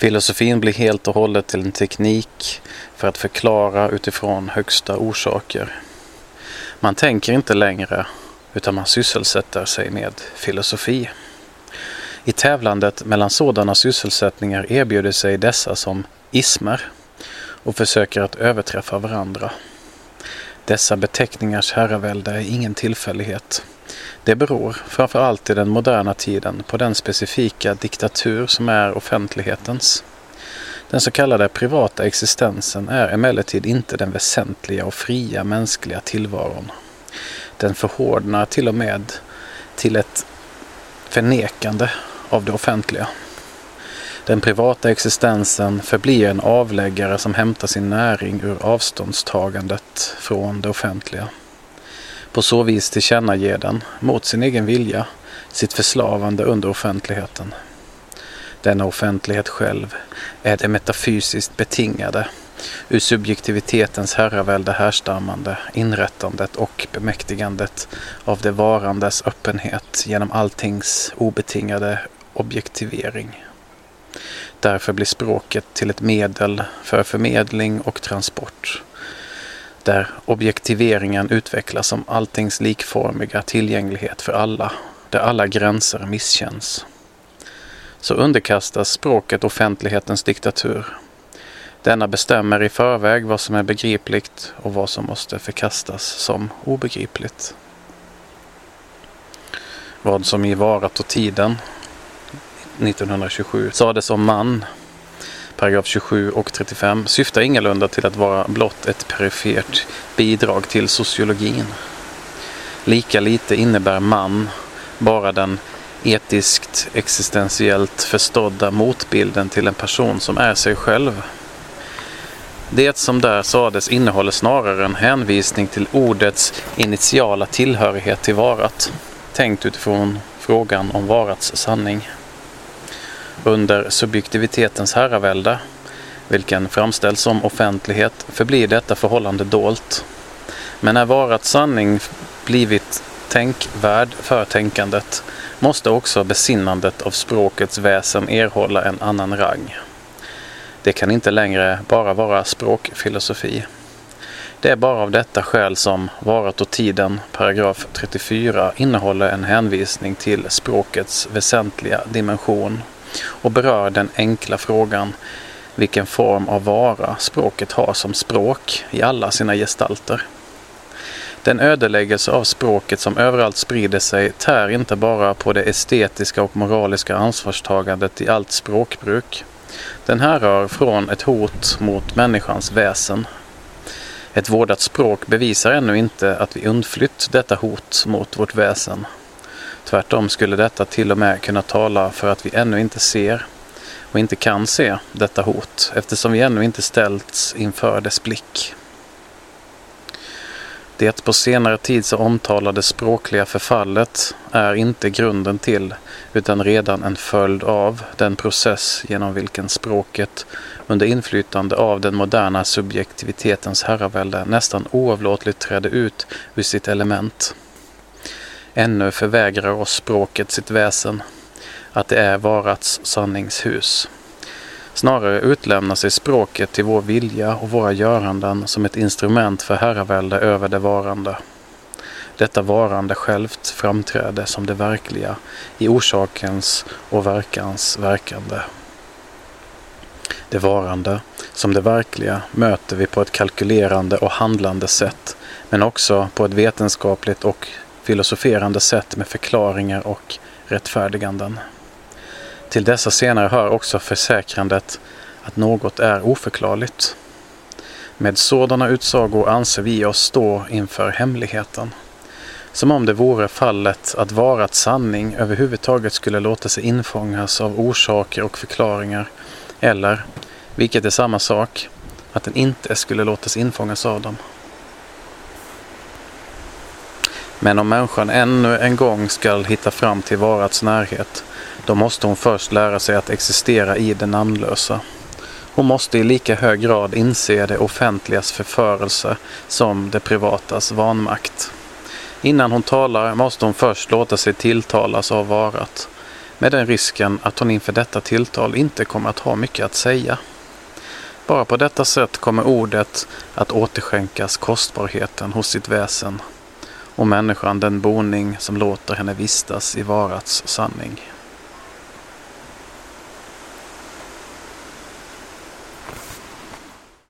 Filosofin blir helt och hållet till en teknik för att förklara utifrån högsta orsaker. Man tänker inte längre utan man sysselsätter sig med filosofi. I tävlandet mellan sådana sysselsättningar erbjuder sig dessa som ismer och försöker att överträffa varandra. Dessa beteckningars herravälde är ingen tillfällighet. Det beror framför allt i den moderna tiden på den specifika diktatur som är offentlighetens. Den så kallade privata existensen är emellertid inte den väsentliga och fria mänskliga tillvaron. Den förhårdnar till och med till ett förnekande av det offentliga. Den privata existensen förblir en avläggare som hämtar sin näring ur avståndstagandet från det offentliga. På så vis tillkännager den, mot sin egen vilja, sitt förslavande under offentligheten. Denna offentlighet själv är det metafysiskt betingade, ur subjektivitetens herravälde härstammande, inrättandet och bemäktigandet av det varandes öppenhet genom alltings obetingade objektivering. Därför blir språket till ett medel för förmedling och transport. Där objektiveringen utvecklas som alltings likformiga tillgänglighet för alla, där alla gränser misskänns. Så underkastas språket offentlighetens diktatur. Denna bestämmer i förväg vad som är begripligt och vad som måste förkastas som obegripligt. Vad som i varat och tiden 1927 sades om man, paragraf 27 och 35, syftar ingalunda till att vara blott ett perifert bidrag till sociologin. Lika lite innebär man bara den etiskt existentiellt förstådda motbilden till en person som är sig själv. Det som där sades innehåller snarare en hänvisning till ordets initiala tillhörighet till varat, tänkt utifrån frågan om varats sanning under subjektivitetens herravälde, vilken framställs som offentlighet, förblir detta förhållande dolt. Men när varat sanning blivit tänkvärd för tänkandet måste också besinnandet av språkets väsen erhålla en annan rang. Det kan inte längre bara vara språkfilosofi. Det är bara av detta skäl som Varat och tiden, paragraf 34, innehåller en hänvisning till språkets väsentliga dimension och berör den enkla frågan vilken form av vara språket har som språk i alla sina gestalter. Den ödeläggelse av språket som överallt sprider sig tär inte bara på det estetiska och moraliska ansvarstagandet i allt språkbruk. Den härrör från ett hot mot människans väsen. Ett vårdat språk bevisar ännu inte att vi undflytt detta hot mot vårt väsen. Tvärtom skulle detta till och med kunna tala för att vi ännu inte ser och inte kan se detta hot eftersom vi ännu inte ställts inför dess blick. Det på senare tid så omtalade språkliga förfallet är inte grunden till utan redan en följd av den process genom vilken språket under inflytande av den moderna subjektivitetens herravälde nästan oavlåtligt trädde ut ur sitt element. Ännu förvägrar oss språket sitt väsen, att det är varats sanningshus. Snarare utlämnar sig språket till vår vilja och våra göranden som ett instrument för herravälde över det varande. Detta varande självt framträder som det verkliga i orsakens och verkans verkande. Det varande, som det verkliga, möter vi på ett kalkylerande och handlande sätt, men också på ett vetenskapligt och filosoferande sätt med förklaringar och rättfärdiganden. Till dessa senare hör också försäkrandet att något är oförklarligt. Med sådana utsagor anser vi oss stå inför hemligheten. Som om det vore fallet att varat sanning överhuvudtaget skulle låta sig infångas av orsaker och förklaringar eller, vilket är samma sak, att den inte skulle låtas infångas av dem. Men om människan ännu en gång skall hitta fram till varats närhet, då måste hon först lära sig att existera i det namnlösa. Hon måste i lika hög grad inse det offentligas förförelse som det privatas vanmakt. Innan hon talar måste hon först låta sig tilltalas av varat, med den risken att hon inför detta tilltal inte kommer att ha mycket att säga. Bara på detta sätt kommer ordet att återskänkas kostbarheten hos sitt väsen och människan den boning som låter henne vistas i varats sanning.